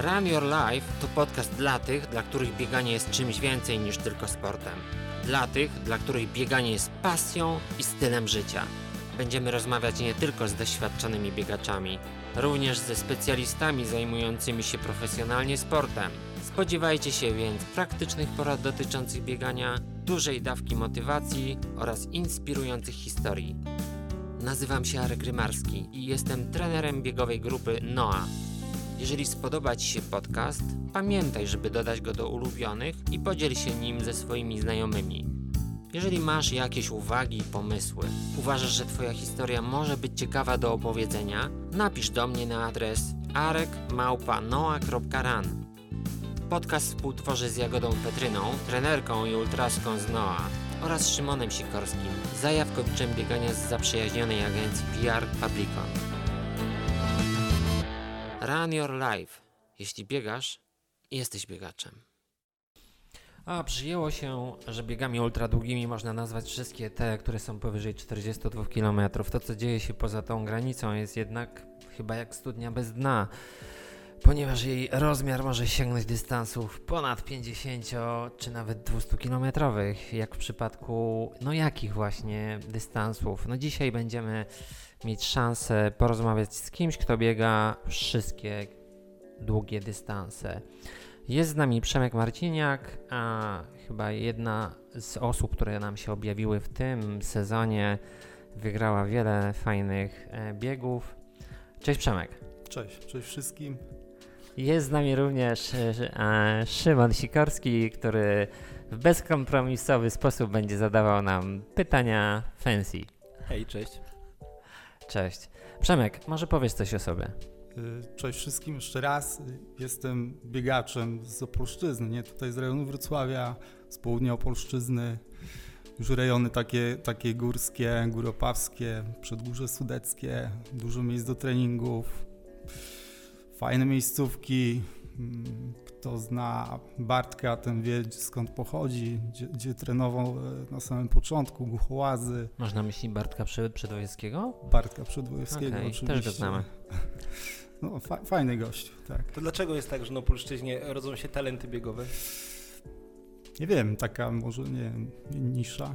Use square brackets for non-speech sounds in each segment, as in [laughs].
Run Your Life to podcast dla tych, dla których bieganie jest czymś więcej niż tylko sportem. Dla tych, dla których bieganie jest pasją i stylem życia. Będziemy rozmawiać nie tylko z doświadczonymi biegaczami, również ze specjalistami zajmującymi się profesjonalnie sportem. Spodziewajcie się więc praktycznych porad dotyczących biegania, dużej dawki motywacji oraz inspirujących historii. Nazywam się Arek Rymarski i jestem trenerem biegowej grupy NOA. Jeżeli spodoba Ci się podcast, pamiętaj, żeby dodać go do ulubionych i podziel się nim ze swoimi znajomymi. Jeżeli masz jakieś uwagi i pomysły, uważasz, że Twoja historia może być ciekawa do opowiedzenia, napisz do mnie na adres arekmałpanoa.ran. Podcast współtworzę z Jagodą Petryną, trenerką i ultraską z NOA oraz Szymonem Sikorskim, zajawkowiczem biegania z zaprzyjaźnionej agencji PR Publicon. Run your life. Jeśli biegasz, jesteś biegaczem. A przyjęło się, że biegami ultradługimi można nazwać wszystkie te, które są powyżej 42 km. To, co dzieje się poza tą granicą, jest jednak chyba jak studnia bez dna, ponieważ jej rozmiar może sięgnąć dystansów ponad 50 czy nawet 200 km, jak w przypadku, no jakich właśnie dystansów. No dzisiaj będziemy mieć szansę porozmawiać z kimś, kto biega wszystkie długie dystanse. Jest z nami Przemek Marciniak, a chyba jedna z osób, które nam się objawiły w tym sezonie, wygrała wiele fajnych e, biegów. Cześć Przemek. Cześć, cześć wszystkim. Jest z nami również e, e, Szymon Sikorski, który w bezkompromisowy sposób będzie zadawał nam pytania fancy. Hej, cześć. Cześć. Przemek, może powiedz coś o sobie. Y, cześć wszystkim jeszcze raz. Jestem biegaczem z Opolszczyzny, nie tutaj z rejonu Wrocławia, z południa Opolszczyzny. Już rejony takie, takie górskie, góropawskie, przedgórze sudeckie, dużo miejsc do treningów, fajne miejscówki. Mm, Kto zna Bartka, ten wie skąd pochodzi, gdzie, gdzie trenował e, na samym początku, Głuchołazy. Masz na myśli Bartka Przedwojewskiego? Bartka Przedwojewskiego Okej, oczywiście. też go znamy. [laughs] No, fa- fajny gość, tak. To dlaczego jest tak, że na Polszczyźnie rodzą się talenty biegowe? Nie wiem, taka może, nie wiem, nisza.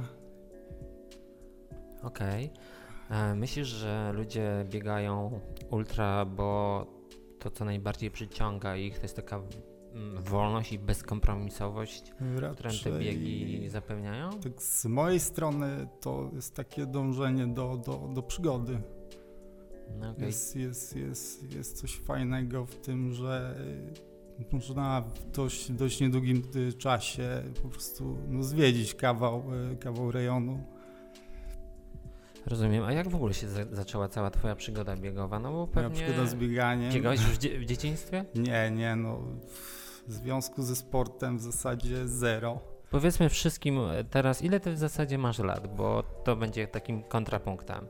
Okej. E, Myślisz, że ludzie biegają ultra, bo to, co najbardziej przyciąga ich, to jest taka mm, wolność i bezkompromisowość, którą te biegi zapewniają? Tak z mojej strony to jest takie dążenie do, do, do przygody. No, okej. Jest, jest, jest, jest coś fajnego w tym, że y, można w dość, dość niedługim y, czasie po prostu no, zwiedzić kawał, y, kawał rejonu. Rozumiem. A jak w ogóle się za zaczęła cała twoja przygoda biegowa? No bo Moja pewnie... przygoda z bieganiem. Biegałeś już w, dzie- w dzieciństwie? Nie, nie, no w związku ze sportem w zasadzie zero. Powiedzmy wszystkim e, teraz, ile ty w zasadzie masz lat, bo to będzie takim kontrapunktem.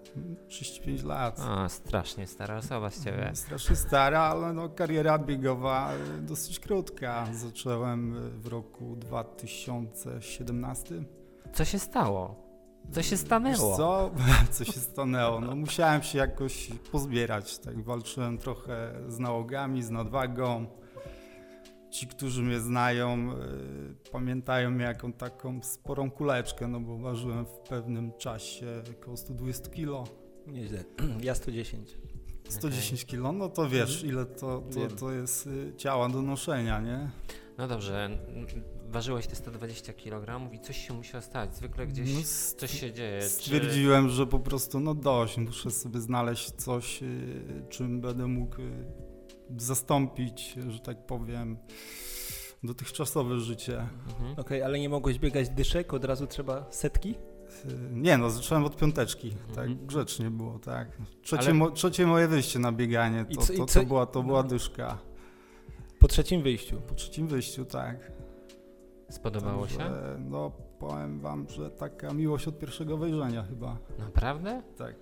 35 lat. O, strasznie stara osoba z ciebie. Strasznie stara, ale no, kariera biegowa y, dosyć krótka. Zacząłem y, w roku 2017. Co się stało? Co się Wiesz stanęło? co? [laughs] co się stanęło? No musiałem się jakoś pozbierać. Tak walczyłem trochę z nałogami, z nadwagą. Ci, którzy mnie znają, y, pamiętają mnie jaką taką sporą kuleczkę, no bo ważyłem w pewnym czasie około 120 kg. Nieźle. [clears throat] Ja 110. 110 kg, no to wiesz, ile to, to, to jest y, ciała do noszenia, nie? No dobrze, ważyłeś te 120 kg i coś się musiało stać. Zwykle gdzieś No, coś się dzieje. Czy... Stwierdziłem, że po prostu no dość, muszę sobie znaleźć coś, y, czym będę mógł y, zastąpić, że tak powiem, dotychczasowe życie. Mhm. Okej, ale nie mogłeś biegać dyszek, od razu trzeba setki? Y, Nie no, zacząłem od piąteczki, tak Mhm. grzecznie było, tak. Trzecie, Ale- mo- trzecie moje wyjście na bieganie, to, co- i to, co- to, była, to była no. dyszka. Po trzecim wyjściu. Po trzecim wyjściu, tak. Spodobało się? Także, No powiem wam, że taka miłość od pierwszego wejrzenia chyba, Naprawdę? tak.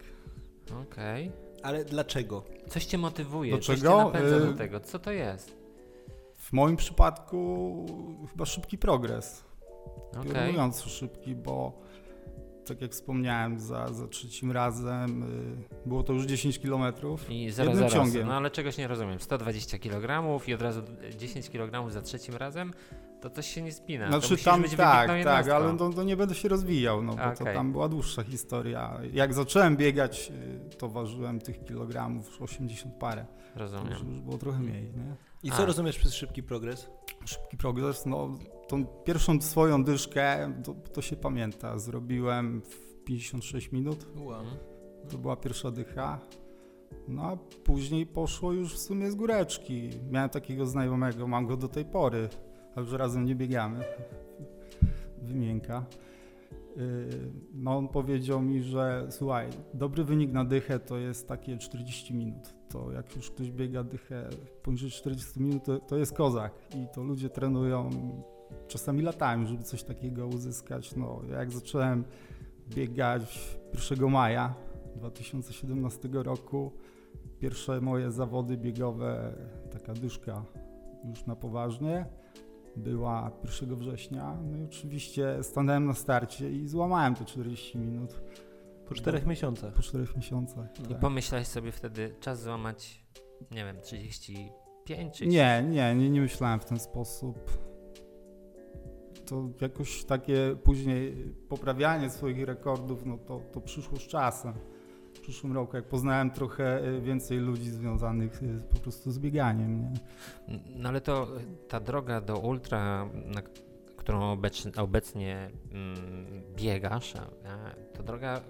Okej. Ale dlaczego? Coś cię motywuje, Do coś cię napędza do Y- tego. Co to jest? W moim przypadku chyba szybki progres. Okej. Piorunująco szybki, bo tak jak wspomniałem, za, za trzecim razem y, było to już 10 kilometrów. I zaraz, Jednym zaraz, ciągiem. no ale czegoś nie rozumiem. 120 kg i od razu 10 kg za trzecim razem, to coś się nie spina. to Znaczy musisz tam być tak, tak, ale to, to nie będę się rozwijał, no bo to Okej. tam była dłuższa historia. Jak zacząłem biegać, y, to ważyłem tych kilogramów już 80 parę. To już, Rozumiem. już było trochę mniej, nie? I co A. rozumiesz przez szybki progres? Szybki progres, no tą pierwszą swoją dyszkę, to, to się pamięta, zrobiłem w 56 minut. Wow. Mhm. To była pierwsza dycha. No a później poszło już w sumie z góreczki. Miałem takiego znajomego, mam go do tej pory, a już razem nie biegamy. Wymienka. Yy, No on powiedział mi, że słuchaj, dobry wynik na dychę to jest takie 40 minut. To jak już ktoś biega dychę poniżej 40 minut, to, to jest kozak. I to ludzie trenują czasami latami, żeby coś takiego uzyskać. No jak zacząłem biegać 1 maja 2017 roku. Pierwsze moje zawody biegowe, taka dyszka już na poważnie, była 1 września. No i oczywiście stanąłem na starcie i złamałem te 40 minut Po czterech miesiącach. po 4 miesiącach. I tak. pomyślałeś sobie wtedy, czas złamać, nie wiem, 35 czy Nie, nie, nie, nie myślałem w ten sposób. To jakoś takie później poprawianie swoich rekordów, no to, to przyszło z czasem. Przyszłym roku, jak poznałem trochę y, więcej ludzi związanych y, po prostu z bieganiem, nie? No ale to y, ta droga do ultra, na którą obecnie, obecnie mm, biegasz, to droga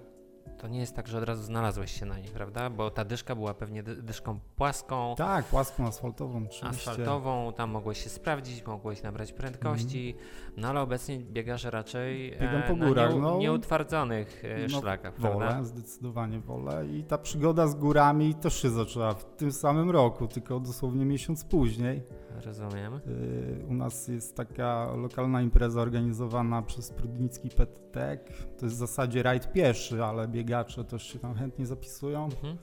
to nie jest tak, że od razu znalazłeś się na niej, prawda? Bo ta dyszka była pewnie dy- dyszką płaską, Tak, płaską asfaltową oczywiście. asfaltową, tam mogłeś się sprawdzić, mogłeś nabrać prędkości, no ale obecnie biegasz raczej. Biegam po na górach, nieu- no. nieutwardzonych e, No, szlakach, prawda? Wolę, zdecydowanie wolę. I ta przygoda z górami też się zaczęła w tym samym roku, tylko dosłownie miesiąc później. Rozumiem. Y, U nas jest taka lokalna impreza organizowana przez Prudnicki Pettek. To jest w zasadzie rajd pieszy, ale biegacze też się tam chętnie zapisują. Mhm.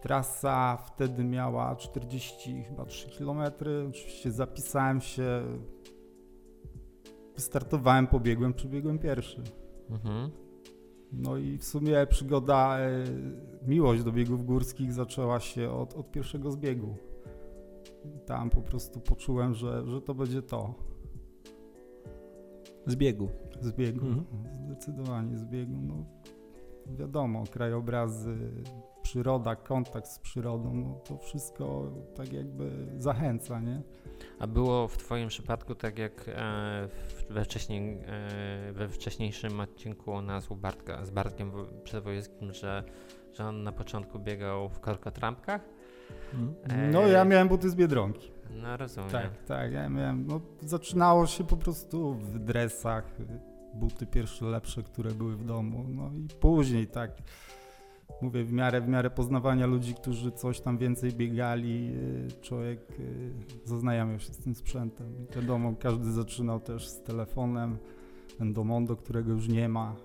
Trasa wtedy miała 40 chyba 3 km. Oczywiście zapisałem się, wystartowałem, pobiegłem, przebiegłem pierwszy. Mhm. No i w sumie przygoda, e, miłość do biegów górskich zaczęła się od, od pierwszego zbiegu. Tam po prostu poczułem, że, że to będzie to. Z biegu. Z biegu, Mhm. zdecydowanie z biegu. No, wiadomo, krajobrazy, przyroda, kontakt z przyrodą, no to wszystko tak jakby zachęca, nie? A było w Twoim przypadku tak jak e, w- we, wcześniej, e, we wcześniejszym odcinku nas u Bartka, z Bartkiem Przedwojewskim, że, że on na początku biegał w korkotrampkach? E, No ja miałem buty z Biedronki. No rozumiem. Tak, tak, ja miałem, no zaczynało się po prostu w dresach, buty pierwsze lepsze, które były w domu, no i później tak, mówię, w miarę, w miarę poznawania ludzi, którzy coś tam więcej biegali, y, człowiek y, zaznajamiał się z tym sprzętem. Wiadomo, każdy zaczynał też z telefonem, Endomondo, którego już nie ma.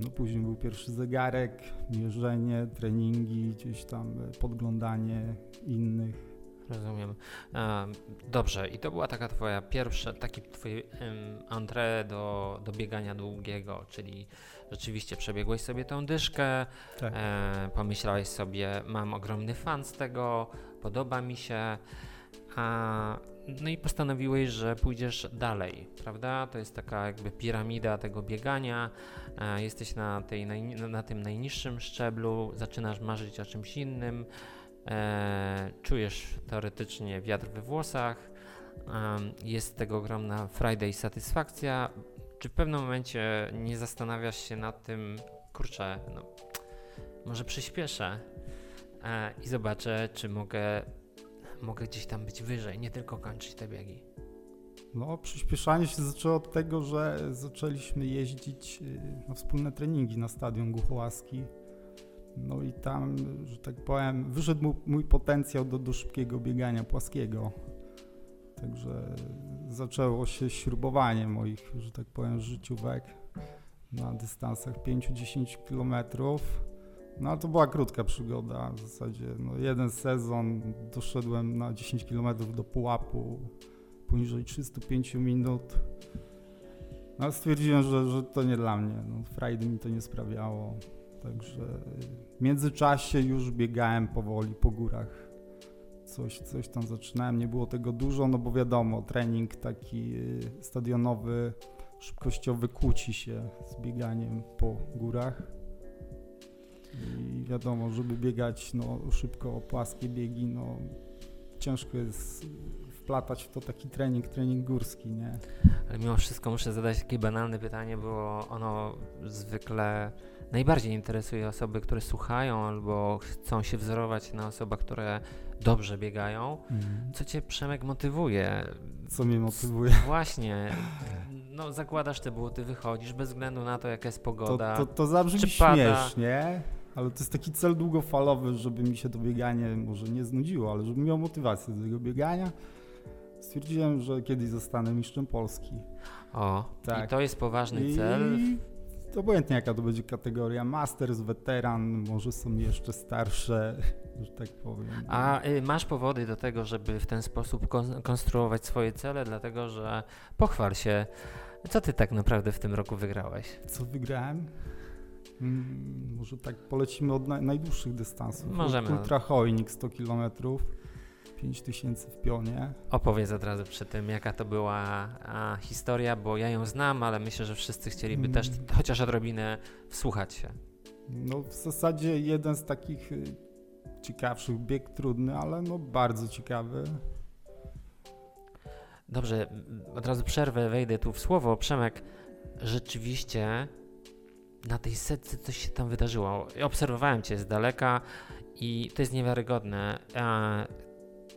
No później był pierwszy zegarek, mierzenie, treningi, gdzieś tam y, podglądanie innych. Rozumiem. E, dobrze, i to była taka twoja pierwsza, taki twój em, entrée do, do biegania długiego, czyli rzeczywiście przebiegłeś sobie tą dyszkę, Tak. e, pomyślałeś sobie, mam ogromny fan z tego, podoba mi się, a, no i postanowiłeś, że pójdziesz dalej, prawda? To jest taka jakby piramida tego biegania, e, jesteś na, tej na tym najniższym szczeblu, zaczynasz marzyć o czymś innym, e, czujesz teoretycznie wiatr we włosach, em, jest tego ogromna frajda i satysfakcja. Czy w pewnym momencie nie zastanawiasz się nad tym, kurczę, no, może przyspieszę e, i zobaczę, czy mogę, mogę gdzieś tam być wyżej, nie tylko kończyć te biegi. No, przyspieszanie się zaczęło od tego, że zaczęliśmy jeździć y, na wspólne treningi na stadion Głuchołaski. No i tam, że tak powiem, wyszedł mój potencjał do, do szybkiego biegania płaskiego. Także zaczęło się śrubowanie moich, że tak powiem, życiówek na dystansach 5-10 kilometrów. No to była krótka przygoda, w zasadzie no, jeden sezon doszedłem na 10 km do pułapu, poniżej 305 minut. No stwierdziłem, że, że to nie dla mnie. No, frajdy mi to nie sprawiało. Także w międzyczasie już biegałem powoli po górach. Coś, coś tam zaczynałem, nie było tego dużo, no bo wiadomo, trening taki stadionowy, szybkościowy kłóci się z bieganiem po górach. I wiadomo, żeby biegać no, szybko płaskie biegi, no ciężko jest wplatać w to taki trening, trening górski, nie? Ale mimo wszystko muszę zadać takie banalne pytanie, bo ono zwykle najbardziej interesuje osoby, które słuchają albo chcą się wzorować na osobach, które dobrze biegają. Mhm. Co cię Przemek motywuje? Co mnie motywuje? [laughs] Właśnie, no zakładasz te buty, wychodzisz bez względu na to, jaka jest To, pogoda. to, to zabrzmi Czy pada? Ale to jest taki cel długofalowy, żeby mi się to bieganie może nie znudziło, ale żebym miał motywację do tego biegania. Stwierdziłem, że kiedyś zostanę mistrzem Polski. O, i Tak. to jest poważny I cel. obojętnie jaka to będzie kategoria, masters, weteran, może są jeszcze starsze, [laughs] że tak powiem. A y, masz powody do tego, żeby w ten sposób kon- konstruować swoje cele, dlatego że pochwal się, co ty tak naprawdę w tym roku wygrałeś? Co wygrałem? Mm, może tak polecimy od naj, najdłuższych dystansów. Możemy. Ultra Chojnik 100 km, 5000 w pionie. Opowiedz od razu przy tym, jaka to była a, historia, bo ja ją znam, ale myślę, że wszyscy chcieliby też Mm. chociaż odrobinę wsłuchać się. No w zasadzie jeden z takich y, ciekawszych, bieg trudny, ale no bardzo ciekawy. Dobrze, od razu przerwę, wejdę tu w słowo. Przemek, rzeczywiście na tej setce coś się tam wydarzyło. Obserwowałem cię z daleka i to jest niewiarygodne. E,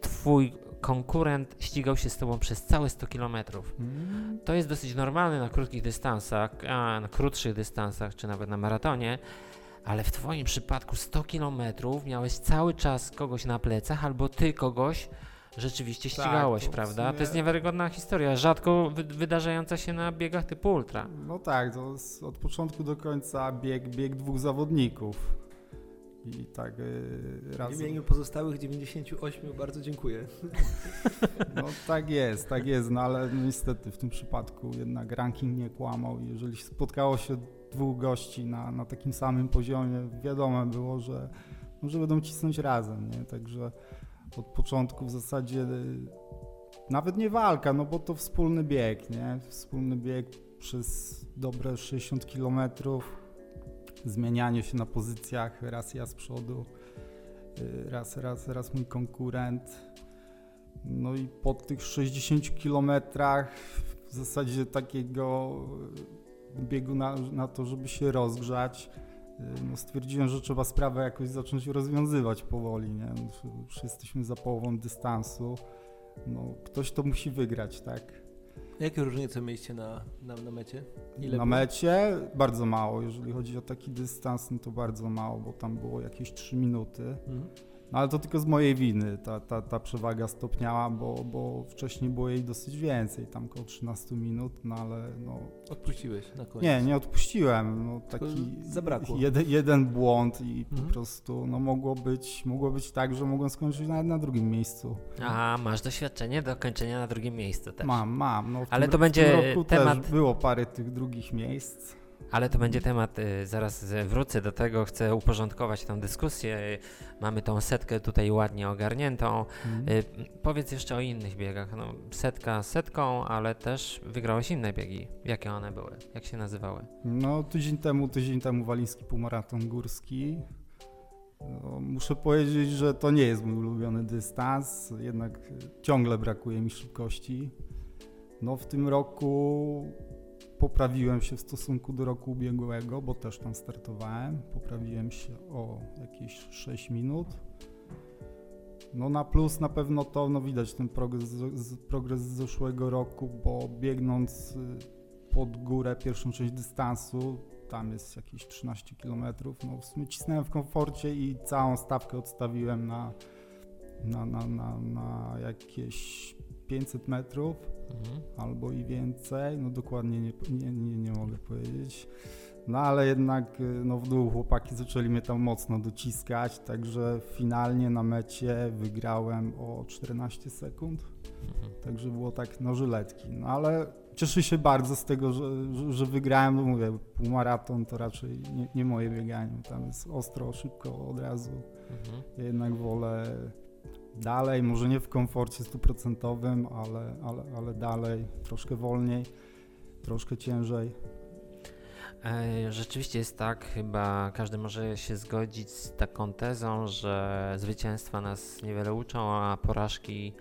twój konkurent ścigał się z tobą przez całe 100 kilometrów. Mm. To jest dosyć normalne na krótkich dystansach, a na krótszych dystansach, czy nawet na maratonie, ale w Twoim przypadku 100 km miałeś cały czas kogoś na plecach, albo Ty kogoś rzeczywiście Tak, ścigałeś, w prawda? sumie- To jest niewiarygodna historia, rzadko wy wydarzająca się na biegach typu ultra. No tak, to jest od początku do końca bieg, bieg dwóch zawodników. I tak y, W raz. imieniu pozostałych 98 bardzo dziękuję. No tak jest, tak jest, no ale no, niestety w tym przypadku jednak ranking nie kłamał. i Jeżeli spotkało się dwóch gości na, na takim samym poziomie, wiadomo było, że, no, że będą cisnąć razem, nie? Także od początku w zasadzie y, nawet nie walka, no bo to wspólny bieg, nie? Wspólny bieg przez dobre 60 kilometrów, zmienianie się na pozycjach, raz ja z przodu, y, raz, raz, raz mój konkurent. No i po tych 60 kilometrach w zasadzie takiego y, biegu na, na to, żeby się rozgrzać, no stwierdziłem, że trzeba sprawę jakoś zacząć rozwiązywać powoli, nie? No, Już jesteśmy za połową dystansu. No, ktoś to musi wygrać, tak? Jakie różnice mieliście na, na, na mecie? Ile na było? mecie bardzo mało, jeżeli chodzi o taki dystans, no to bardzo mało, bo tam było jakieś 3 minuty. Mhm. No ale to tylko z mojej winy ta, ta, ta przewaga stopniała, bo, bo wcześniej było jej dosyć więcej, tam około 13 minut, no ale no... Odpuściłeś na koniec. Nie, nie odpuściłem, no Tylko taki zabrakło. jeden, jeden błąd i po Mhm. prostu no mogło być, mogło być tak, że mogłem skończyć nawet na drugim miejscu. A, masz doświadczenie do kończenia na drugim miejscu też. Mam, mam. No w Ale tym, to będzie temat- też było parę tych drugich miejsc. Ale to będzie temat, y, zaraz y, wrócę do tego, chcę uporządkować tę dyskusję. y, Mamy tą setkę tutaj ładnie ogarniętą. Mhm. Powiedz jeszcze o innych biegach. No, setka setką, ale też wygrałeś inne biegi. Jakie one były? Jak się nazywały? No, tydzień temu, tydzień temu waliński półmaraton górski. No, muszę powiedzieć, że to nie jest mój ulubiony dystans, jednak ciągle brakuje mi szybkości. No, w tym roku poprawiłem się w stosunku do roku ubiegłego, bo też tam startowałem. Poprawiłem się o jakieś 6 minut. No na plus na pewno to, no widać ten progres, progres z zeszłego roku, bo biegnąc y, pod górę pierwszą część dystansu, tam jest jakieś 13 km, no w sumie cisnąłem w komforcie i całą stawkę odstawiłem na, na, na, na, na jakieś 500 metrów Mhm. albo i więcej, no dokładnie nie, nie, nie, nie mogę powiedzieć. No ale jednak y, no, w dół chłopaki zaczęli mnie tam mocno dociskać, także finalnie na mecie wygrałem o 14 sekund. Mhm. Także było tak no żyletki. No ale cieszę się bardzo z tego, że, że, że wygrałem. No mówię, półmaraton to raczej nie, nie moje bieganie. Tam jest ostro, szybko, od razu. Mhm. Ja jednak wolę dalej, może nie w komforcie stuprocentowym, ale, ale, ale dalej, troszkę wolniej, troszkę ciężej. E, Rzeczywiście jest tak, chyba każdy może się zgodzić z taką tezą, że zwycięstwa nas niewiele uczą, a porażki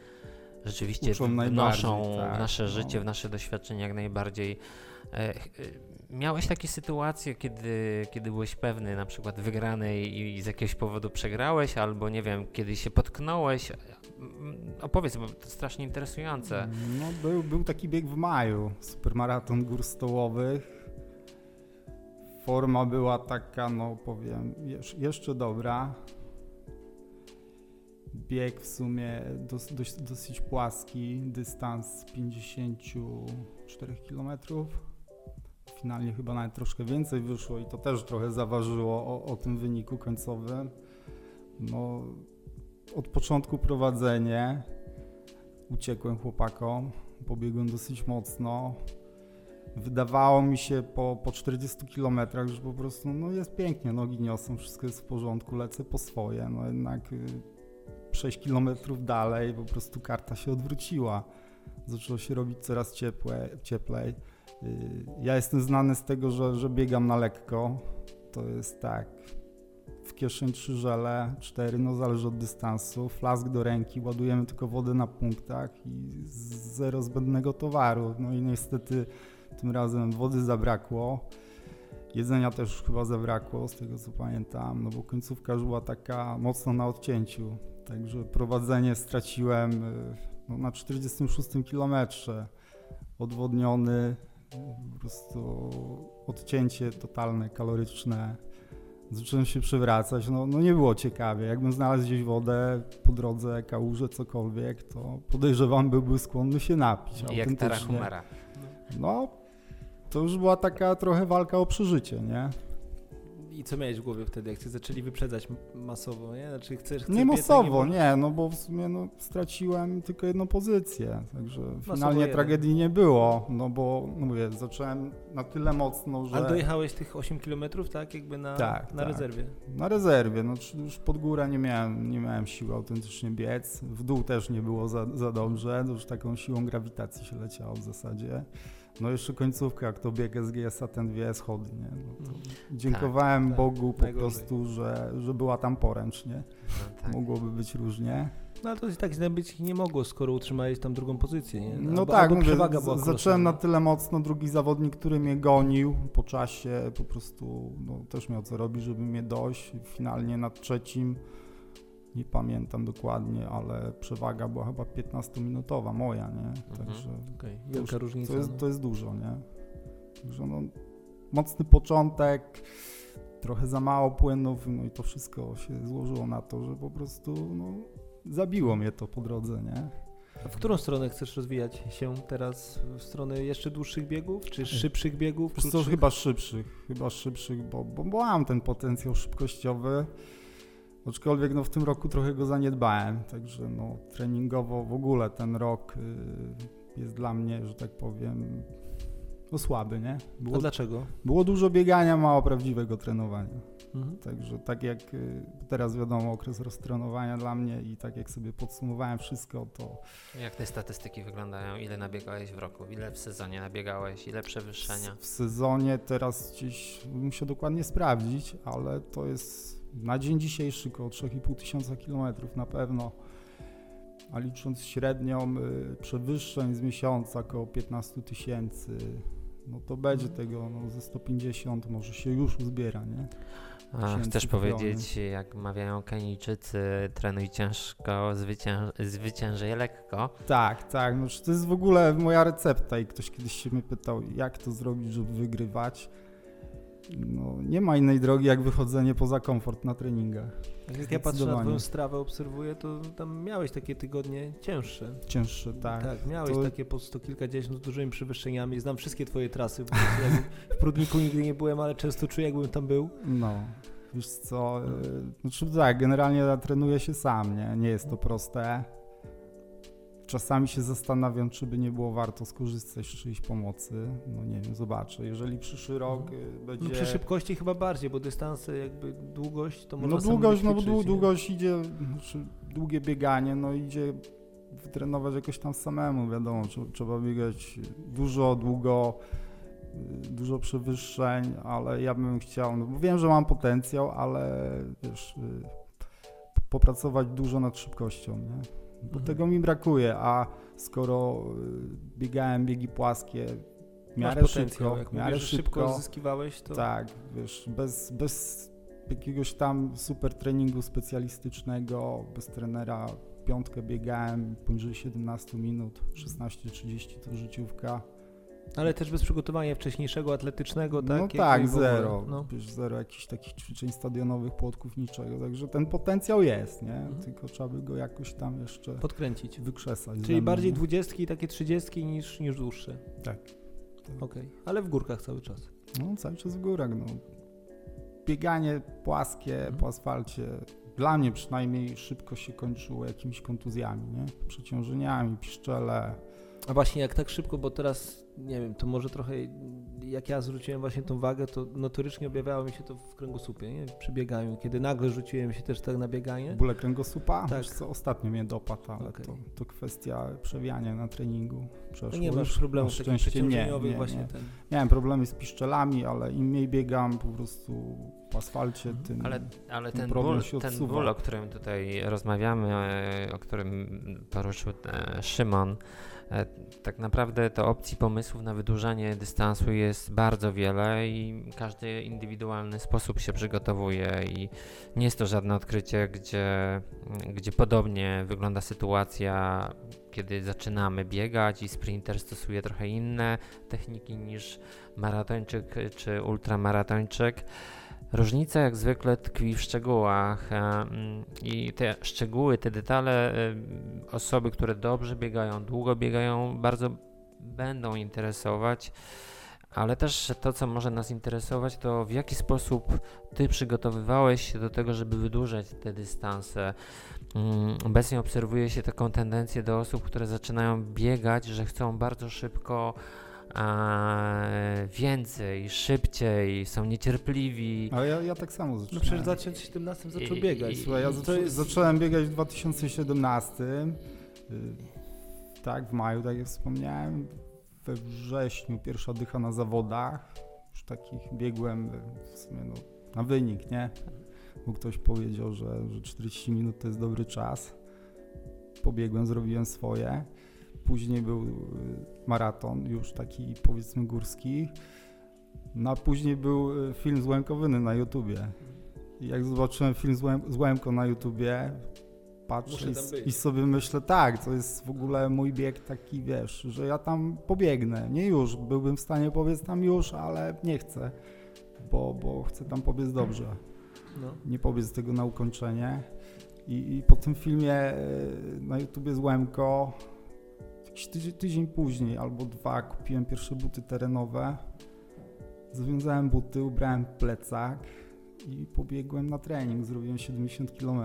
rzeczywiście wnoszą tak, w nasze no. życie, w nasze doświadczenie jak najbardziej. Miałeś takie sytuacje, kiedy, kiedy byłeś pewny na przykład wygranej i z jakiegoś powodu przegrałeś, albo nie wiem, kiedy się potknąłeś? Mm, Opowiedz, bo to strasznie interesujące. No, był, był taki bieg w maju, supermaraton gór stołowych. Forma była taka, no powiem, jesz- jeszcze dobra. Bieg w sumie dos, dosyć płaski, dystans 54 km. Finalnie chyba nawet troszkę więcej wyszło i to też trochę zaważyło o, o tym wyniku końcowym. No, od początku prowadzenie, uciekłem chłopakom, pobiegłem dosyć mocno. Wydawało mi się po, po 40 kilometrach, że po prostu no jest pięknie, nogi niosą, wszystko jest w porządku, lecę po swoje. No jednak y, 6 kilometrów dalej po prostu karta się odwróciła. Zaczęło się robić coraz ciepłe, cieplej. Y, Ja jestem znany z tego, że, że biegam na lekko. To jest tak, w kieszeń trzy żele, cztery, no zależy od dystansu, flask do ręki, ładujemy tylko wodę na punktach i zero zbędnego towaru. No i niestety tym razem wody zabrakło. Jedzenia też chyba zabrakło, z tego co pamiętam, no bo końcówka już była taka mocno na odcięciu. Także prowadzenie straciłem y, no, na 46 kilometrze. Odwodniony, po prostu odcięcie totalne, kaloryczne zacząłem się przewracać, no, no nie było ciekawie. Jakbym znalazł gdzieś wodę po drodze, kałużę, cokolwiek, to podejrzewam byłby skłonny się napić. Jak autentycznie. Tarahumara. No, to już była taka trochę walka o przeżycie, nie? I co miałeś w głowie wtedy, jak cię zaczęli wyprzedzać masowo, nie? Znaczy chcesz, chcesz Nie masowo, a nie, no bo w sumie no, straciłem tylko jedną pozycję, także finalnie jeden. tragedii nie było, no bo no mówię, zacząłem na tyle mocno, że Ale dojechałeś tych 8 km, tak? Jakby na, Tak, na tak. rezerwie. na rezerwie, no już pod górę nie miałem, nie miałem siły autentycznie biec, w dół też nie było za, za dobrze, już taką siłą grawitacji się leciało w zasadzie. No jeszcze końcówka, jak to bieg SGS-a, ten dwie schody, nie? No to dziękowałem tak, Bogu po najgorzej. prostu, że, że była tam poręcz, nie? No, tak. Mogłoby być różnie. No ale to i tak źle być nie mogło, skoro utrzymałeś tam drugą pozycję, nie? No Albo- tak, albo mówię, przewaga z- była zacząłem na tyle mocno, drugi zawodnik, który mnie gonił po czasie, po prostu no, też miał co robić, żeby mnie dojść. Finalnie na trzecim, nie pamiętam dokładnie, ale przewaga była chyba 15-minutowa moja, nie? Także Okej, to, wielka już, różnica. to, jest, no. to jest dużo, nie? Także no, mocny początek, trochę za mało płynów, no i to wszystko się złożyło na to, że po prostu no, zabiło mnie to po drodze, nie? A w którą stronę chcesz rozwijać się teraz? W stronę jeszcze dłuższych biegów, czy szybszych biegów? Wiesz co, krótszych? chyba szybszych, chyba szybszych, bo, bo, bo mam ten potencjał szybkościowy, aczkolwiek no, w tym roku trochę go zaniedbałem, także no, treningowo w ogóle ten rok y, jest dla mnie, że tak powiem, no, słaby, nie? A Było, dlaczego? było dużo biegania, mało prawdziwego trenowania, Mhm. także tak jak y, teraz wiadomo okres roztrenowania dla mnie i tak jak sobie podsumowałem wszystko, to Jak te statystyki wyglądają? Ile nabiegałeś w roku? Ile w sezonie nabiegałeś? Ile przewyższenia? W sezonie teraz gdzieś muszę dokładnie sprawdzić, ale to jest na dzień dzisiejszy około 3,5 tysiąca kilometrów na pewno. A licząc średnią y, przewyższeń z miesiąca około 15 tysięcy, no to będzie tego no, ze 150, może się już uzbiera, nie? A, chcesz powiedzieć, jak mawiają Kenijczycy, trenuj ciężko, zwycięż, zwyciężaj lekko. Tak, tak, no to jest w ogóle moja recepta i ktoś kiedyś się mnie pytał, jak to zrobić, żeby wygrywać. No, nie ma innej drogi jak wychodzenie poza komfort na treningach. Jak ja patrzę na twoją strawę, obserwuję, to tam miałeś takie tygodnie cięższe. Cięższe, tak. Tak, miałeś To- takie po sto kilkadziesiąt z dużymi przewyższeniami. Znam wszystkie twoje trasy. W Prudniku nigdy nie byłem, ale często czuję, jakbym tam był. No, wiesz co, znaczy tak, generalnie trenuję się sam, nie? Nie jest to proste. Czasami się zastanawiam, czy by nie było warto skorzystać z czyjejś pomocy. No nie wiem, zobaczę. Jeżeli przyszły rok y, będzie... No przy szybkości chyba bardziej, bo dystanse jakby długość to można No długość, no dłu- nie? długość idzie, znaczy długie bieganie, no idzie wytrenować jakoś tam samemu, wiadomo, trzeba, trzeba biegać dużo, długo, y, dużo przewyższeń, ale ja bym chciał, no bo wiem, że mam potencjał, ale wiesz, y, popracować dużo nad szybkością, nie? Bo Mhm. tego mi brakuje, a skoro y, biegałem biegi płaskie w miarę szybko, jak w miarę mówisz, szybko szybko, zyskiwałeś, to tak, wiesz, bez, bez jakiegoś tam super treningu specjalistycznego, bez trenera, piątkę biegałem poniżej 17 minut, 16-30 to życiówka. Ale też bez przygotowania wcześniejszego, atletycznego, tak? no tak, ogóle, zero, No. wiesz, zero jakichś takich ćwiczeń stadionowych, płotków, niczego, także ten potencjał jest, nie? Mhm. Tylko trzeba by go jakoś tam jeszcze Podkręcić. wykrzesać. ze Czyli bardziej dwudziestki i takie trzydziestki niż, niż dłuższe. Tak. Okej, ale w górkach cały czas. No cały czas w górach, no. Bieganie płaskie Mhm. po asfalcie, dla mnie przynajmniej szybko się kończyło jakimiś kontuzjami, nie? Przeciążeniami, piszczele. A właśnie jak tak szybko, bo teraz nie wiem, to może trochę jak ja zwróciłem właśnie tą wagę, to notorycznie objawiało mi się to w kręgosłupie, nie? Przy bieganiu. Kiedy nagle rzuciłem się też tak na bieganie. Bóle kręgosłupa, Tak. Wiesz co ostatnio mnie dopadł, ale Okej. to, to kwestia przewijania na treningu. Przeszło. To nie masz Już problemów szczęście nie, nie, właśnie nie. ten. Miałem problemy z piszczelami, ale im mniej biegam po prostu po asfalcie, Mhm. tym... Ale, ale ten ten, problem ból, się ten ból, o którym tutaj rozmawiamy, e, o którym poruszył e, Szymon, tak naprawdę to opcji pomysłów na wydłużanie dystansu jest bardzo wiele i każdy indywidualny sposób się przygotowuje i nie jest to żadne odkrycie, gdzie, gdzie podobnie wygląda sytuacja, kiedy zaczynamy biegać i sprinter stosuje trochę inne techniki niż maratończyk czy ultramaratończyk. Różnica jak zwykle tkwi w szczegółach e, mm, i te szczegóły, te detale e, osoby, które dobrze biegają, długo biegają, bardzo będą interesować, ale też to, co może nas interesować, to w jaki sposób Ty przygotowywałeś się do tego, żeby wydłużać te dystanse. Mm, Obecnie obserwuje się taką tendencję do osób, które zaczynają biegać, że chcą bardzo szybko e, więcej, szybciej, są niecierpliwi. Ale ja, ja tak samo No zaczynałem. przecież w 2017 zaczął I- biegać. i- Słuchaj, ja zaczą, jest- zacząłem biegać w 2017. y, Tak, w maju, tak jak wspomniałem. We wrześniu pierwsza dycha na zawodach. Już takich biegłem y, w sumie no, na wynik, nie? Bo ktoś powiedział, że, że 40 minut to jest dobry czas. Pobiegłem, zrobiłem swoje. Później był y, maraton, już taki powiedzmy górski. No a później był y, film z Łękowyny na YouTubie. I jak zobaczyłem film z, Łę, z Łęką na YouTubie, patrzę i, i sobie myślę, tak, to jest w ogóle mój bieg taki, wiesz, że ja tam pobiegnę. Nie już, byłbym w stanie pobiec tam już, ale nie chcę, bo, bo chcę tam pobiec dobrze. No. Nie pobiec tego na ukończenie. I, i po tym filmie e, na YouTubie z Łemko, tydzień, tydzień później albo dwa, kupiłem pierwsze buty terenowe. Zawiązałem buty, ubrałem plecak i pobiegłem na trening. Zrobiłem 70 km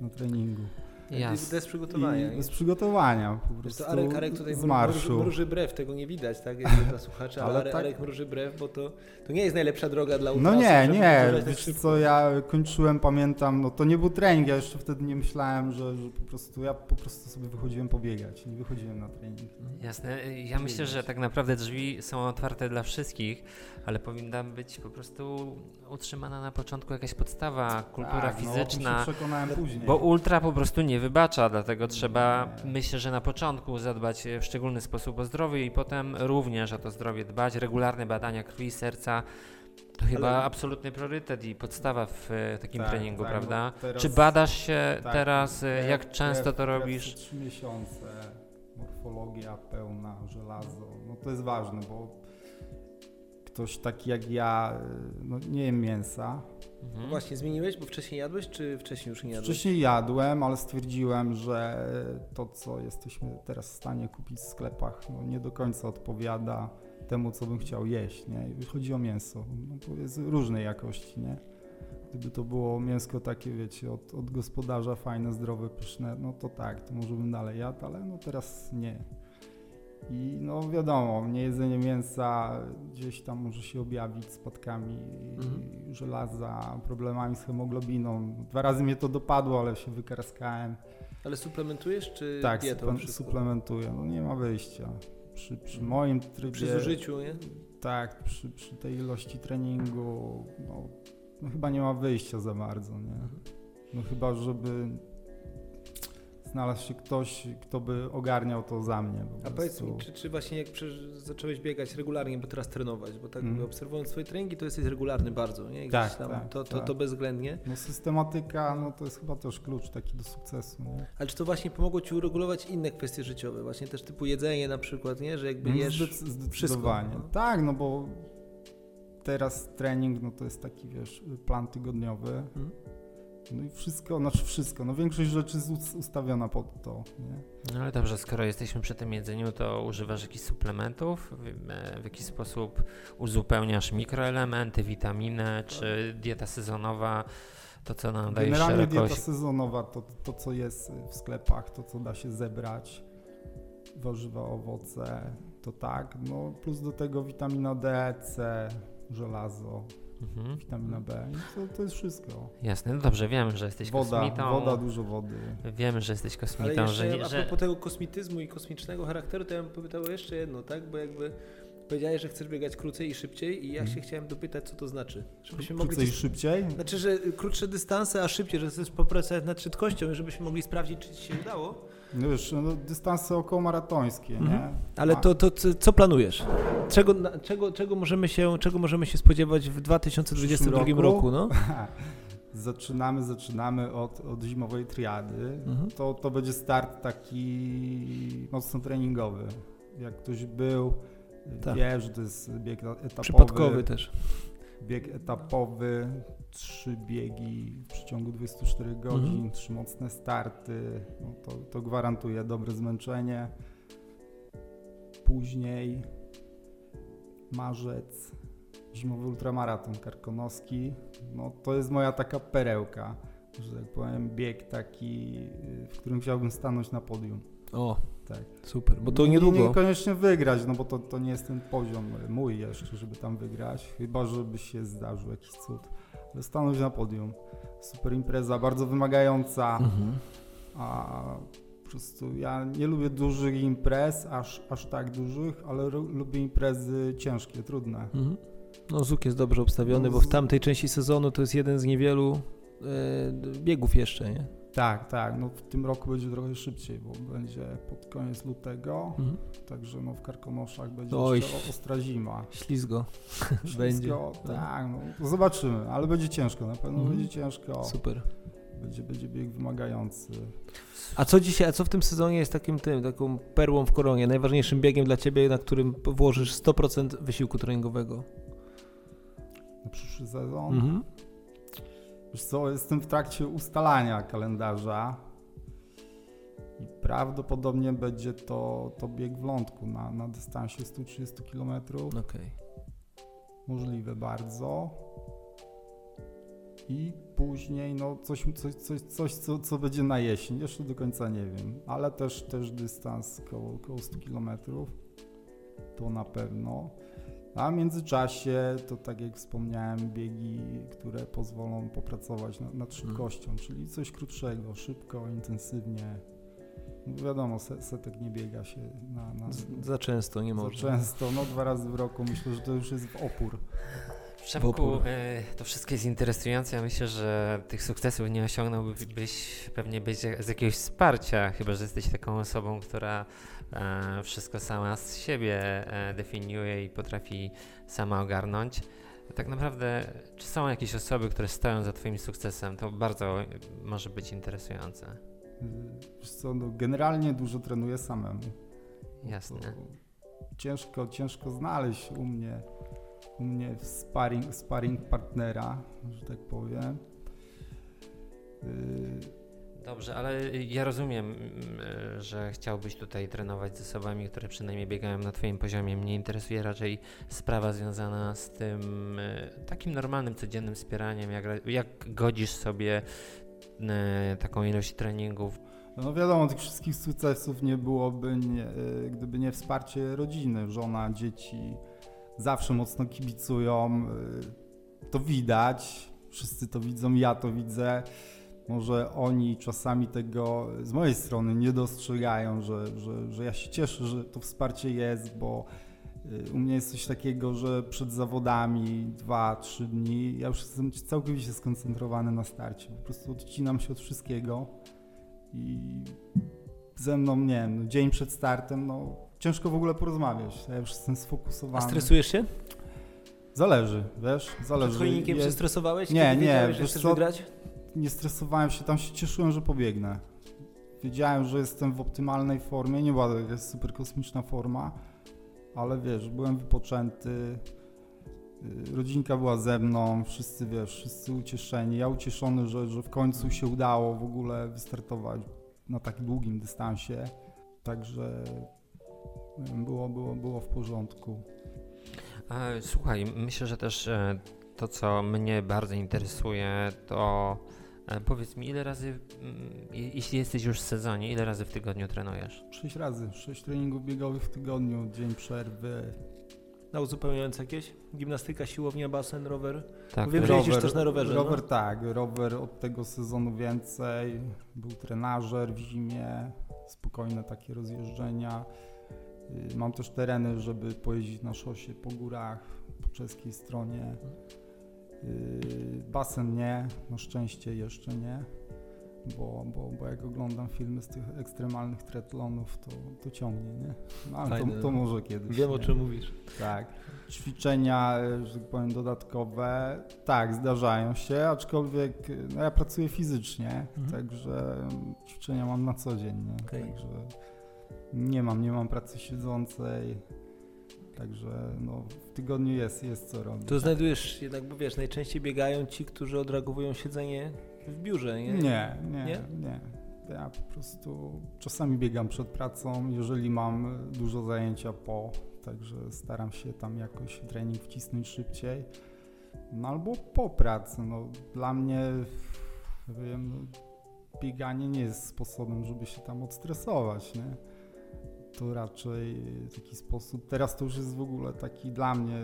na treningu. Jasne. Bez przygotowania. I nie? bez przygotowania, po prostu co, Arek, Arek tutaj z marszu. Mruży, mruży brew, tego nie widać, tak? Jest dla [laughs] słuchaczy, ale, Ale Arek, tak- Arek mruży brew, bo to, to nie jest najlepsza droga dla No ultrasów, nie, nie, tak wiesz szybko. co, ja kończyłem, pamiętam, no to nie był trening, ja jeszcze wtedy nie myślałem, że, że po prostu, ja po prostu sobie wychodziłem pobiegać, nie wychodziłem na trening. Jasne. Ja myślę, że tak naprawdę drzwi są otwarte dla wszystkich, ale powinna być po prostu utrzymana na początku jakaś podstawa, kultura tak, No, o fizyczna. się przekonałem później. Bo ultra po prostu nie wybacza, dlatego trzeba, Nie. myślę, że na początku zadbać w szczególny sposób o zdrowie i potem również o to zdrowie dbać. Regularne badania krwi, serca to chyba Ale- absolutny priorytet i podstawa w e, takim Tak, treningu, tak, prawda? teraz- Czy badasz się tak, teraz, e, krew- jak często krew- to robisz? Trzy miesiące, morfologia pełna, żelazo, no to jest ważne, bo ktoś taki jak ja, no nie jem mięsa. Mhm. Właśnie, zmieniłeś, bo wcześniej jadłeś, czy wcześniej już nie jadłeś? Wcześniej jadłem, ale stwierdziłem, że to, co jesteśmy teraz w stanie kupić w sklepach, no nie do końca odpowiada temu, co bym chciał jeść, nie? Chodzi o mięso, no to jest różnej jakości, nie? Gdyby to było mięsko takie, wiecie, od, od gospodarza, fajne, zdrowe, pyszne, no to tak, to może bym dalej jadł, ale no teraz nie. I no wiadomo, niejedzenie mięsa gdzieś tam może się objawić spadkami Mhm. żelaza, problemami z hemoglobiną. Dwa razy mnie to dopadło, ale się wykarskałem. Ale suplementujesz, czy tak, dietą suple- wszystko? suplementuję. No nie ma wyjścia. Przy, przy Mhm. moim trybie... Przy zużyciu, nie? Tak, przy, przy tej ilości treningu, no, no chyba nie ma wyjścia za bardzo, nie? Mhm. No chyba, żeby znalazł się ktoś, kto by ogarniał to za mnie. A powiedz mi, czy, czy właśnie jak zacząłeś biegać regularnie, bo teraz trenować, bo tak mówię, obserwując twoje treningi, to jesteś regularny bardzo, nie? Tak, tam, tak, to, to, tak. to bezwzględnie. No systematyka, no to jest chyba też klucz taki do sukcesu, nie? Ale czy to właśnie pomogło ci uregulować inne kwestie życiowe, właśnie też typu jedzenie na przykład, nie? Że jakby No, jesz zdec- zdecydowanie. wszystko, no. Tak, no bo teraz trening, no to jest taki, wiesz, plan tygodniowy. Mhm. No i wszystko, znaczy wszystko, no większość rzeczy jest us- ustawiona pod to, nie? No ale dobrze, skoro jesteśmy przy tym jedzeniu, to używasz jakichś suplementów? W, e, w jakiś sposób uzupełniasz mikroelementy, witaminy, czy dieta sezonowa, to co nam daje Generalnie dieta szerokość? sezonowa, to, to co jest w sklepach, to co da się zebrać, warzywa, owoce, to tak, no plus do tego witamina D, C, żelazo, Mhm. witamina B, i to, to jest wszystko. Jasne, no dobrze, wiemy, że jesteś Woda, kosmitą. woda, dużo wody. Wiemy, że jesteś Ale kosmitą, jeszcze że, nie- a że propos tego kosmityzmu i kosmicznego charakteru, to ja bym powiedział jeszcze jedno, tak? Bo jakby powiedziałeś, że chcesz biegać krócej i szybciej i ja się Mhm. chciałem dopytać, co to znaczy. Żebyśmy mogli Krócej i coś... szybciej? Znaczy, że krótsze dystanse, a szybciej, że chcesz popracować nad szybkością i żebyśmy mogli sprawdzić, czy ci się udało. No wiesz, no, dystanse okołomaratońskie, Mhm. nie? Ale to, to co- planujesz? Czego, czego, czego, możemy się, czego możemy się spodziewać w 2022 przyszłym roku? roku? no? [laughs] Zaczynamy, zaczynamy od, od zimowej triady. Mhm. To, to będzie start taki mocno treningowy. Jak ktoś był, Tak. wie, że to jest bieg etapowy. Przypadkowy też. Bieg etapowy, trzy biegi w przeciągu 24 godzin, Mhm. trzy mocne starty. No to, to gwarantuje dobre zmęczenie. Później marzec, zimowy ultramaraton karkonoski. No to jest moja taka perełka, że tak powiem, bieg taki, w którym chciałbym stanąć na podium. O, Tak. super, bo to Nie- niedługo. Niekoniecznie wygrać, no bo to, to nie jest ten poziom mój jeszcze, żeby tam wygrać. Chyba, żeby się zdarzył jakiś cud. Ale stanąć na podium. Super impreza, bardzo wymagająca. Mhm. A po prostu ja nie lubię dużych imprez, aż, aż tak dużych, ale lubię imprezy ciężkie, trudne. Mhm. No Zuk jest dobrze obstawiony, No, bo w tamtej części sezonu to jest jeden z niewielu e, biegów jeszcze, nie? Tak, tak. No w tym roku będzie trochę szybciej, bo będzie pod koniec lutego. Mhm. Także no w Karkonoszach będzie Oj. jeszcze ostra zima. Ślizgo. Ślisko, [laughs] Będzie. Tak, no, zobaczymy, ale będzie ciężko, na pewno Mhm. będzie ciężko. Super. Będzie, będzie bieg wymagający. A co dzisiaj, a co w tym sezonie jest takim tym, taką perłą w koronie, najważniejszym biegiem dla ciebie, na którym włożysz 100% wysiłku treningowego? Na przyszły sezon. Mhm. Wiesz co, jestem w trakcie ustalania kalendarza i prawdopodobnie będzie to, to bieg w lądku na, na dystansie 130 km. Okej. Możliwe bardzo. I później no coś, coś, coś, coś co, co będzie na jesień, jeszcze do końca nie wiem, ale też, też dystans koło, koło 100 km. To na pewno. A w międzyczasie to tak jak wspomniałem, biegi, które pozwolą popracować na, nad szybkością, czyli coś krótszego, szybko, intensywnie. No wiadomo, se- setek nie biega się na, na, Za często, nie za można. często, no dwa razy w roku. Myślę, że to już jest w opór. Przemku, e, to wszystko jest interesujące. Ja myślę, że tych sukcesów nie osiągnąłbyś pewnie być z jakiegoś wsparcia, chyba że jesteś taką osobą, która e, wszystko sama z siebie e, definiuje i potrafi sama ogarnąć. Tak naprawdę, czy są jakieś osoby, które stoją za Twoim sukcesem? To bardzo może być interesujące. Wiesz co, no generalnie dużo trenuję samemu. Jasne. Ciężko, ciężko znaleźć u mnie u mnie sparring, sparring partnera, że tak powiem. Y, Dobrze, ale ja rozumiem, mm, że chciałbyś tutaj trenować z osobami, które przynajmniej biegają na Twoim poziomie. Mnie interesuje raczej sprawa związana z tym e, takim normalnym, codziennym wspieraniem, jak, jak godzisz sobie e, taką ilość treningów. No wiadomo, tych wszystkich sukcesów nie byłoby, nie, y, gdyby nie wsparcie rodziny, żona, dzieci. Zawsze mocno kibicują, y, to widać, wszyscy to widzą, ja to widzę. Może oni czasami tego z mojej strony nie dostrzegają, że, że, że ja się cieszę, że to wsparcie jest, bo y, u mnie jest coś takiego, że przed zawodami 2-3 dni ja już jestem całkowicie skoncentrowany na starcie. Po prostu odcinam się od wszystkiego i ze mną, nie wiem, no, dzień przed startem, no ciężko w ogóle porozmawiać. Ja już jestem A sfokusowany. stresujesz się? Zależy, wiesz, Przed zależy. chojnikiem się Jest- stresowałeś? Nie, nie, wiesz chcesz co? wygrać? nie stresowałem się, tam się cieszyłem, że pobiegnę. Wiedziałem, że jestem w optymalnej formie, nie była to jakaś super kosmiczna forma, ale wiesz, byłem wypoczęty, y, rodzinka była ze mną, wszyscy wiesz, wszyscy ucieszeni, ja ucieszony, że, że w końcu się udało w ogóle wystartować na tak długim dystansie, także było, było, było w porządku. A, słuchaj, myślę, że też e, to, co mnie bardzo interesuje, to e, powiedz mi, ile razy, mm, je- jeśli jesteś już w sezonie, ile razy w tygodniu trenujesz? Sześć razy, sześć treningów biegowych w tygodniu, dzień przerwy, Na uzupełniające jakieś? Gimnastyka, siłownia, basen, rower? Tak, Wiem, że jeździsz też na rowerze, Rower no. tak, rower od tego sezonu więcej. Był trenażer w zimie, spokojne takie rozjeżdżenia. Y, Mam też tereny, żeby pojeździć na szosie po górach, po czeskiej stronie. Y, Basen nie, na szczęście jeszcze nie, bo, bo, bo jak oglądam filmy z tych ekstremalnych triatlonów, to, to ciągnie, nie? No, ale to, to może kiedyś. Wiem o nie? czym mówisz. Tak. Ćwiczenia, e, że tak powiem, dodatkowe, tak, zdarzają się, aczkolwiek no, ja pracuję fizycznie, Mhm. także mm, ćwiczenia mam na co dzień, nie? Okej. także nie mam, nie mam pracy siedzącej, także no, w tygodniu jest, jest co robić. Tu znajdujesz jednak, bo wiesz, najczęściej biegają ci, którzy odreagowują siedzenie w biurze, nie? Nie, nie, Nie? nie, Ja po prostu czasami biegam przed pracą, jeżeli mam dużo zajęcia po, także staram się tam jakoś trening wcisnąć szybciej. No albo po pracy. No, dla mnie wiem, no, bieganie nie jest sposobem, żeby się tam odstresować, nie? To raczej taki sposób. Teraz to już jest w ogóle taki dla mnie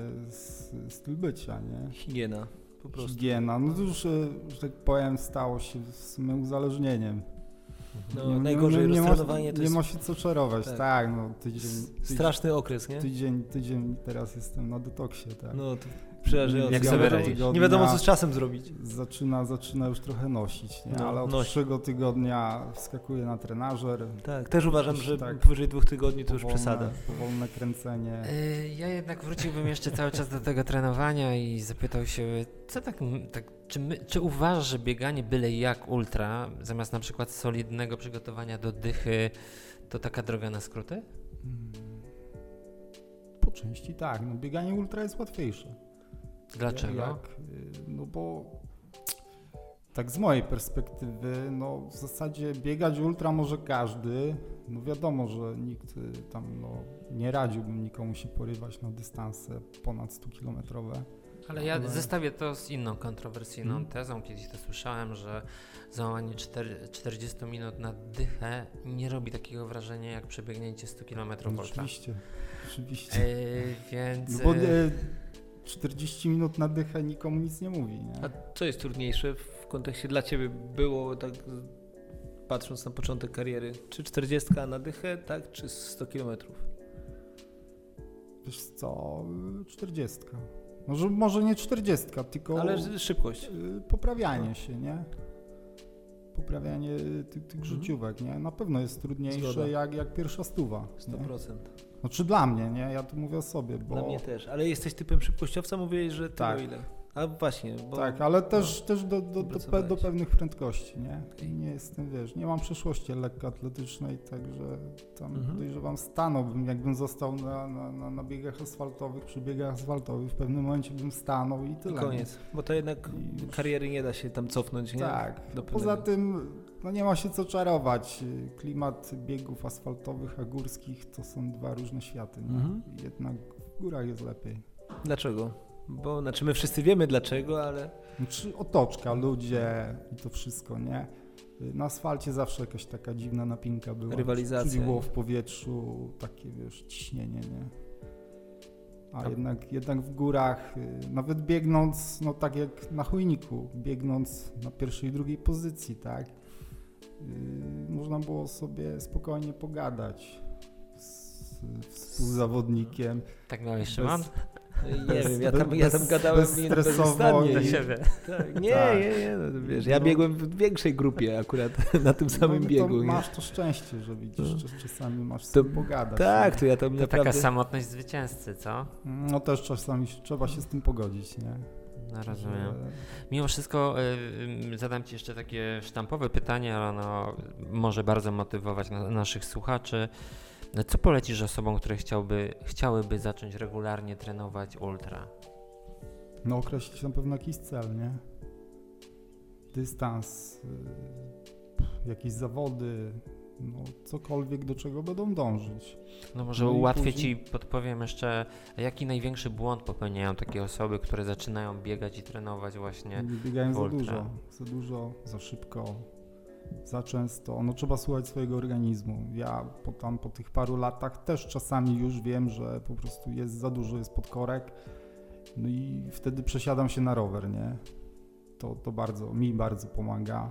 styl bycia, nie? Higiena, po prostu. Higiena. No to już, e, że tak powiem, stało się w sumie uzależnieniem. No, najgorzej nie, ma, roztrenowanie to nie jest ma się co czarować, Tak. tak, no tydzień, tydzień, straszny okres, nie? tydzień, tydzień teraz jestem na detoksie, tak. No to przerażające. Jak nie, sobie wiadomo, nie wiadomo, co z czasem zrobić. Zaczyna, zaczyna już trochę nosić, nie? No, ale od nosi. przyszłego tygodnia wskakuję na trenażer. Tak, też uważam, że tak. powyżej dwóch tygodni to już przesada. Powolne kręcenie. Y, Ja jednak wróciłbym jeszcze cały czas do tego trenowania i zapytał się, co tak, tak czy, my, czy uważasz, że bieganie byle jak ultra, zamiast na przykład solidnego przygotowania do dychy, to taka droga na skróty? Mm. Po części tak, no bieganie ultra jest łatwiejsze. Dlaczego? Jak, y, no bo tak z mojej perspektywy, no w zasadzie biegać ultra może każdy. No wiadomo, że nikt y, tam, no nie radziłbym nikomu się porywać na dystanse ponad 100 kilometrowe. Ale ja zestawię to z inną kontrowersyjną Mhm. tezą. Kiedyś to słyszałem, że załamanie cztery- 40 minut na dychę nie robi takiego wrażenia jak przebiegnięcie 100 km No, oczywiście, oczywiście. Yy, więc... No bo yy, 40 minut na dychę nikomu nic nie mówi, nie? A co jest trudniejsze w kontekście dla Ciebie było, tak patrząc na początek kariery? Czy 40 na dychę, tak? Czy 100 kilometrów? Wiesz co, y, 40. Może, może nie 40, tylko... Ale szybkość. Y, poprawianie się, nie? Poprawianie tych, tych życiówek, nie? Na pewno jest trudniejsze Mhm. Zgoda. jak, jak pierwsza stuwa. Nie? 100%. Znaczy dla mnie, nie? Ja tu mówię o sobie, bo Dla mnie też. Ale jesteś typem szybkościowca? Mówiłeś, że tego Tak. ile? A właśnie, bo... Tak, ale też, też do, do, do, pe, do pewnych prędkości, nie? I nie jestem, wiesz, nie mam przeszłości lekkoatletycznej, także tam Mhm. podejrzewam stanąłbym, jakbym został na, na, na, na biegach asfaltowych, przy biegach asfaltowych, w pewnym momencie bym stanął i I tyle. koniec. Bo to jednak I już- kariery nie da się tam cofnąć, nie? Tak. Poza tym no nie ma się co czarować. Klimat biegów asfaltowych, a górskich to są dwa różne światy. Mhm. Jednak w górach jest lepiej. Dlaczego? Bo, znaczy my wszyscy wiemy dlaczego, ale... Znaczy otoczka, ludzie i to wszystko, nie? Na asfalcie zawsze jakaś taka dziwna napinka była. Rywalizacja. Czyli było w powietrzu takie, wiesz, ciśnienie, nie? A A- jednak, jednak w górach, y, nawet biegnąc, no tak jak na chujniku, biegnąc na pierwszej i drugiej pozycji, tak? Y, Można było sobie spokojnie pogadać z współzawodnikiem. Tak miałeś Szymon? Nie Bez- wiem, ja tam, bez- ja tam gadałem bezstresowo i- siebie. Tak, nie, Tak. nie, nie, no, wiesz, ja No. biegłem w większej grupie akurat [laughs] na tym samym no, biegu. To masz to szczęście, że widzisz, No. że czasami masz z To- tym pogadać. Tak, to ja tam To naprawdę... taka samotność zwycięzcy, co? No też czasami trzeba się z tym pogodzić, nie? No rozumiem. Mimo wszystko y, y, zadam Ci jeszcze takie sztampowe pytanie, ale ono może bardzo motywować na, naszych słuchaczy. Co polecisz osobom, które chciałby, chciałyby zacząć regularnie trenować ultra? No określić na pewno jakiś cel, nie? Dystans, y, jakieś zawody, no cokolwiek do czego będą dążyć. No może No ułatwię później- Ci, podpowiem jeszcze, jaki największy błąd popełniają takie osoby, które zaczynają biegać i trenować właśnie. Biegają za dużo, za dużo, za szybko, za często. No trzeba słuchać swojego organizmu. Ja po, tam, po tych paru latach też czasami już wiem, że po prostu jest za dużo, jest podkorek. No i wtedy przesiadam się na rower, nie? To, to bardzo, mi bardzo pomaga.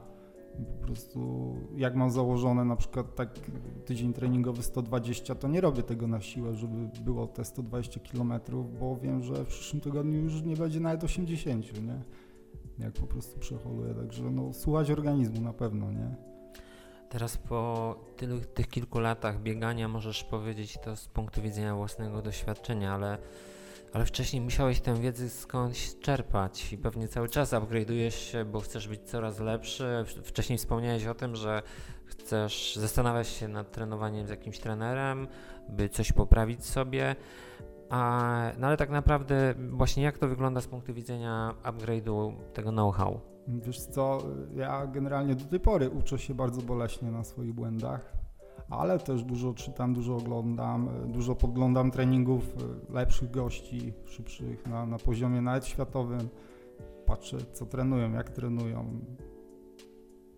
Po prostu jak mam założone na przykład tak tydzień treningowy 120, to nie robię tego na siłę, żeby było te 120 km, bo wiem, że w przyszłym tygodniu już nie będzie nawet 80, nie? Jak po prostu przeholuję, także no słuchać organizmu na pewno, nie? Teraz po tylu, tych kilku latach biegania możesz powiedzieć to z punktu widzenia własnego doświadczenia, ale, ale wcześniej musiałeś tę wiedzę skądś czerpać i pewnie cały czas upgrade'ujesz się, bo chcesz być coraz lepszy. Wcześniej wspomniałeś o tym, że chcesz, zastanawiać się nad trenowaniem z jakimś trenerem, by coś poprawić sobie. A, no ale tak naprawdę właśnie jak to wygląda z punktu widzenia upgrade'u tego know-how? Wiesz co, ja generalnie do tej pory uczę się bardzo boleśnie na swoich błędach, ale też dużo czytam, dużo oglądam, dużo podglądam treningów e, lepszych gości, szybszych na, na poziomie nawet światowym. Patrzę, co trenują, jak trenują.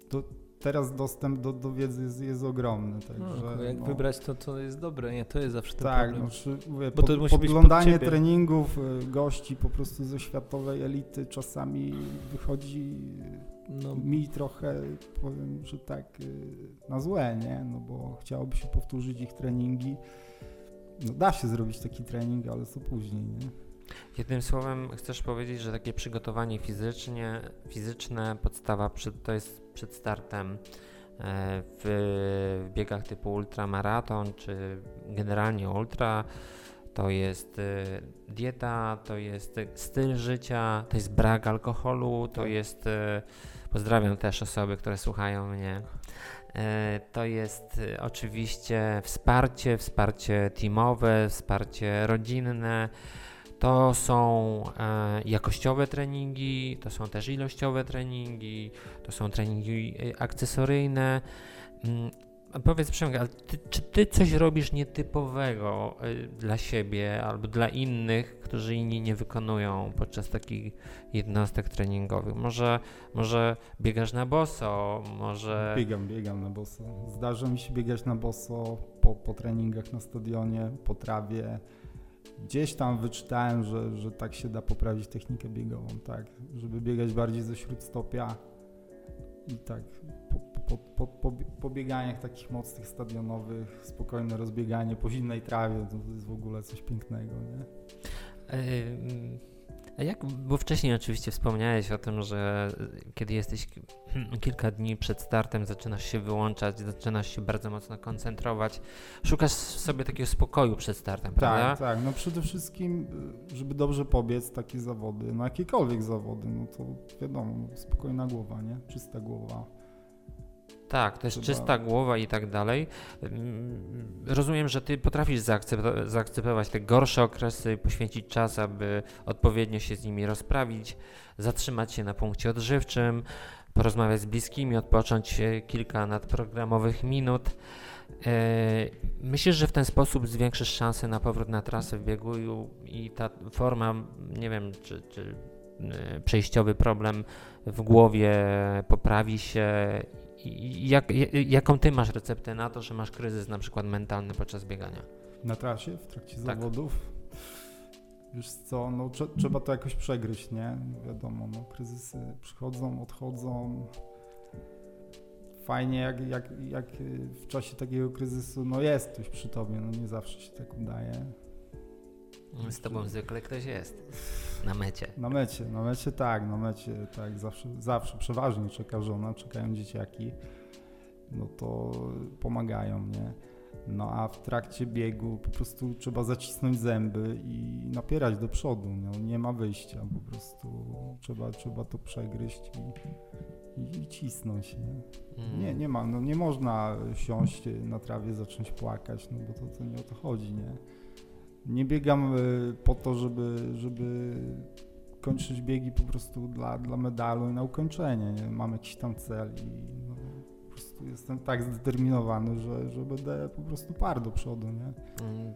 To teraz dostęp do, do wiedzy jest, jest ogromny, także... No, jak no, wybrać to, co jest dobre, nie? To jest zawsze ten Tak, problem. no, czy, mówię, Bo to pod, musi pod podglądanie ciebie. treningów y, gości po prostu ze światowej elity czasami wychodzi No, mi trochę, powiem, że tak y, na złe, nie? No bo chciałoby się powtórzyć ich treningi. No da się zrobić taki trening, ale co później, nie? Jednym słowem chcesz powiedzieć, że takie przygotowanie fizycznie, fizyczne, podstawa przed, to jest przed startem e, w, w biegach typu ultramaraton, czy generalnie ultra, to jest e, dieta, to jest styl życia, to jest brak alkoholu, to jest, e, pozdrawiam też osoby, które słuchają mnie, E, to jest oczywiście wsparcie, wsparcie teamowe, wsparcie rodzinne, to są e, jakościowe treningi, to są też ilościowe treningi, to są treningi akcesoryjne. Powiedz Przemek, ale ty, czy ty coś robisz nietypowego e, dla siebie albo dla innych, którzy inni nie wykonują podczas takich jednostek treningowych? Może, może biegasz na boso, może... Biegam, biegam na boso. Zdarza mi się biegać na boso po, po treningach na stadionie, po trawie. Gdzieś tam wyczytałem, że, że tak się da poprawić technikę biegową, tak? Żeby biegać bardziej ze śródstopia i tak po, po, po, bieganiach takich mocnych stadionowych, spokojne rozbieganie po zimnej trawie, to jest w ogóle coś pięknego, nie? A jak, bo wcześniej oczywiście wspomniałeś o tym, że kiedy jesteś kilka dni przed startem, zaczynasz się wyłączać, zaczynasz się bardzo mocno koncentrować, szukasz sobie takiego spokoju przed startem, prawda? Tak, tak. No przede wszystkim, y, żeby dobrze pobiec takie zawody, no jakiekolwiek zawody, no to wiadomo, spokojna głowa, nie? Czysta głowa. Tak, to jest Chyba... czysta głowa i tak dalej. Mm, rozumiem, że ty potrafisz zaakceptować te gorsze okresy, poświęcić czas, aby odpowiednio się z nimi rozprawić, zatrzymać się na punkcie odżywczym, porozmawiać z bliskimi, odpocząć kilka nadprogramowych minut. E, myślisz, że w ten sposób zwiększysz szanse na powrót na trasę w biegu i ta forma, nie wiem, czy, czy e, przejściowy problem w głowie poprawi się jak, jaką ty masz receptę na to, że masz kryzys na przykład mentalny podczas biegania? Na trasie, w trakcie tak. zawodów? Wiesz co, no trze trzeba to jakoś przegryźć, nie? Wiadomo, no kryzysy przychodzą, odchodzą. Fajnie, jak, jak, jak w czasie takiego kryzysu, no jest ktoś przy tobie, no nie zawsze się tak udaje. Z tobą zwykle ktoś jest. Na mecie. Na mecie, na mecie tak, na mecie tak, zawsze, zawsze przeważnie czeka żona, czekają dzieciaki, no to pomagają, nie? No a w trakcie biegu po prostu trzeba zacisnąć zęby i napierać do przodu, no, nie ma wyjścia, po prostu trzeba, trzeba to przegryźć i, i, i cisnąć, nie? Mm. Nie, nie ma, no nie można siąść na trawie, zacząć płakać, no bo to, to nie o to chodzi, nie? Nie biegam y, po to, żeby, żeby kończyć biegi po prostu dla, dla medalu i na ukończenie. Nie? Mam jakiś tam cel i no, po prostu jestem tak zdeterminowany, że, że będę po prostu par do przodu. Nie? Mm.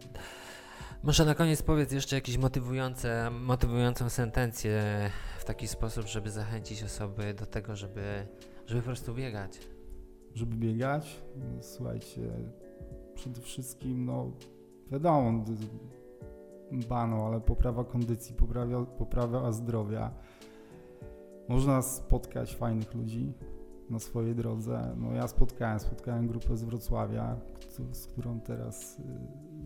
Może na koniec powiedz jeszcze jakieś motywujące, motywującą sentencję w taki sposób, żeby zachęcić osoby do tego, żeby, żeby po prostu biegać. Żeby biegać? No, słuchajcie, przede wszystkim no wiadomo, bano, ale poprawa kondycji, poprawa, poprawa zdrowia. Można spotkać fajnych ludzi na swojej drodze. No ja spotkałem, spotkałem grupę z Wrocławia, z którą teraz y,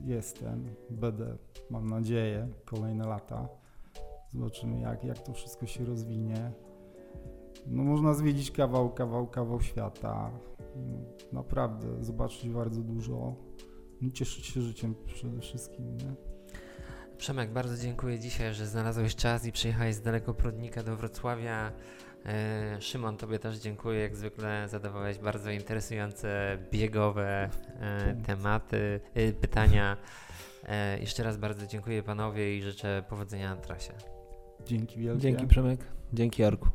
jestem. Będę, mam nadzieję, kolejne lata. Zobaczymy, jak, jak to wszystko się rozwinie. No można zwiedzić kawał, kawał, kawał świata. Naprawdę, zobaczyć bardzo dużo. No, cieszyć się życiem przede wszystkim, nie? Przemek, bardzo dziękuję dzisiaj, że znalazłeś czas i przyjechałeś z daleko Prodnika do Wrocławia. E, Szymon, Tobie też dziękuję. Jak zwykle zadawałeś bardzo interesujące, biegowe e, tematy, e, pytania. E, jeszcze raz bardzo dziękuję Panowie i życzę powodzenia na trasie. Dzięki wielkie. Dzięki Przemek. Dzięki Arku.